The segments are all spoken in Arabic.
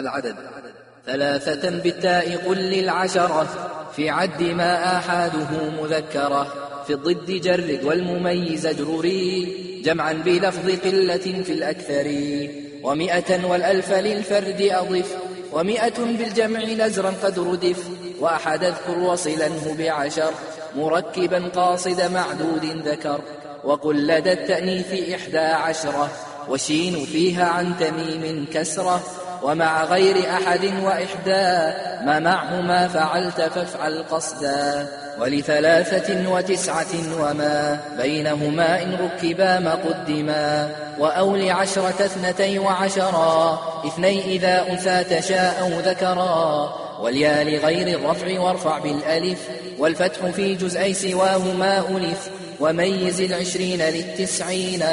العدد. ثلاثة بالتاء قل للعشرة في عد ما آحاده مذكرة. في الضد جرد والمميز اجرري جمعا بلفظ قلة في الأكثر. ومئة والألف للفرد أضف ومئة بالجمع نزرا قد ردف. وأحد أذكر وصلنه بعشر مركبا قاصد معدود ذكر. وقل لدى التأنيث إحدى عشرة وشين فيها عن تميم كسرة. ومع غير أحد وإحدى ما معهما فعلت فافعل قصدا. ولثلاثة وتسعة وما بينهما إن ركبا ما قدما. وأول عشرة اثنتي وعشرا اثني إذا أنثى تشاء ذكرا. واليا لغير الرفع وارفع بالألف والفتح في جزئي سواهما ألف وميز العشرين للتسعين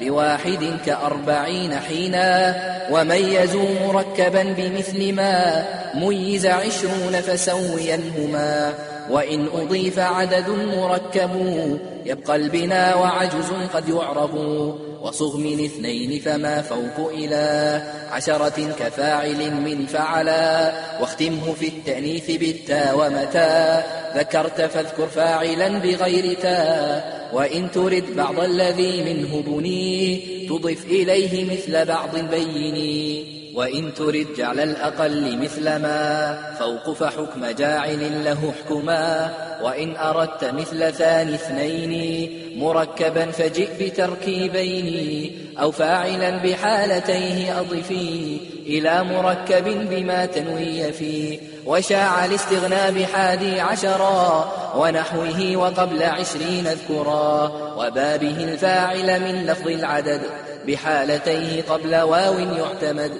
بواحد كأربعين حينا وميزوا مركبا بمثل ما ميز عشرون فسوينهما. وإن أضيف عدد مركب يبقى البنا وعجز قد يعرب. وصغ من اثنين فما فوق إلى عشرة كفاعل من فعلا. واختمه في التأنيث بالتا ومتى ذكرت فاذكر فاعلا بغير تا. وإن ترد بعض الذي منه بني تضف إليه مثل بعض بيني وإن ترد جعل الأقل مثل ما فوق فحكم جاعل له حكما وإن أردت مثل ثاني اثنين مركبا فجئ بتركيبين أو فاعلا بحالتيه أضفي إلى مركب بما تنوي فيه وشاع الاستغنى بحادي عشرا ونحوه وقبل عشرين اذكرا وبابه الفاعل من لفظ العدد بحالتيه قبل واو يعتمد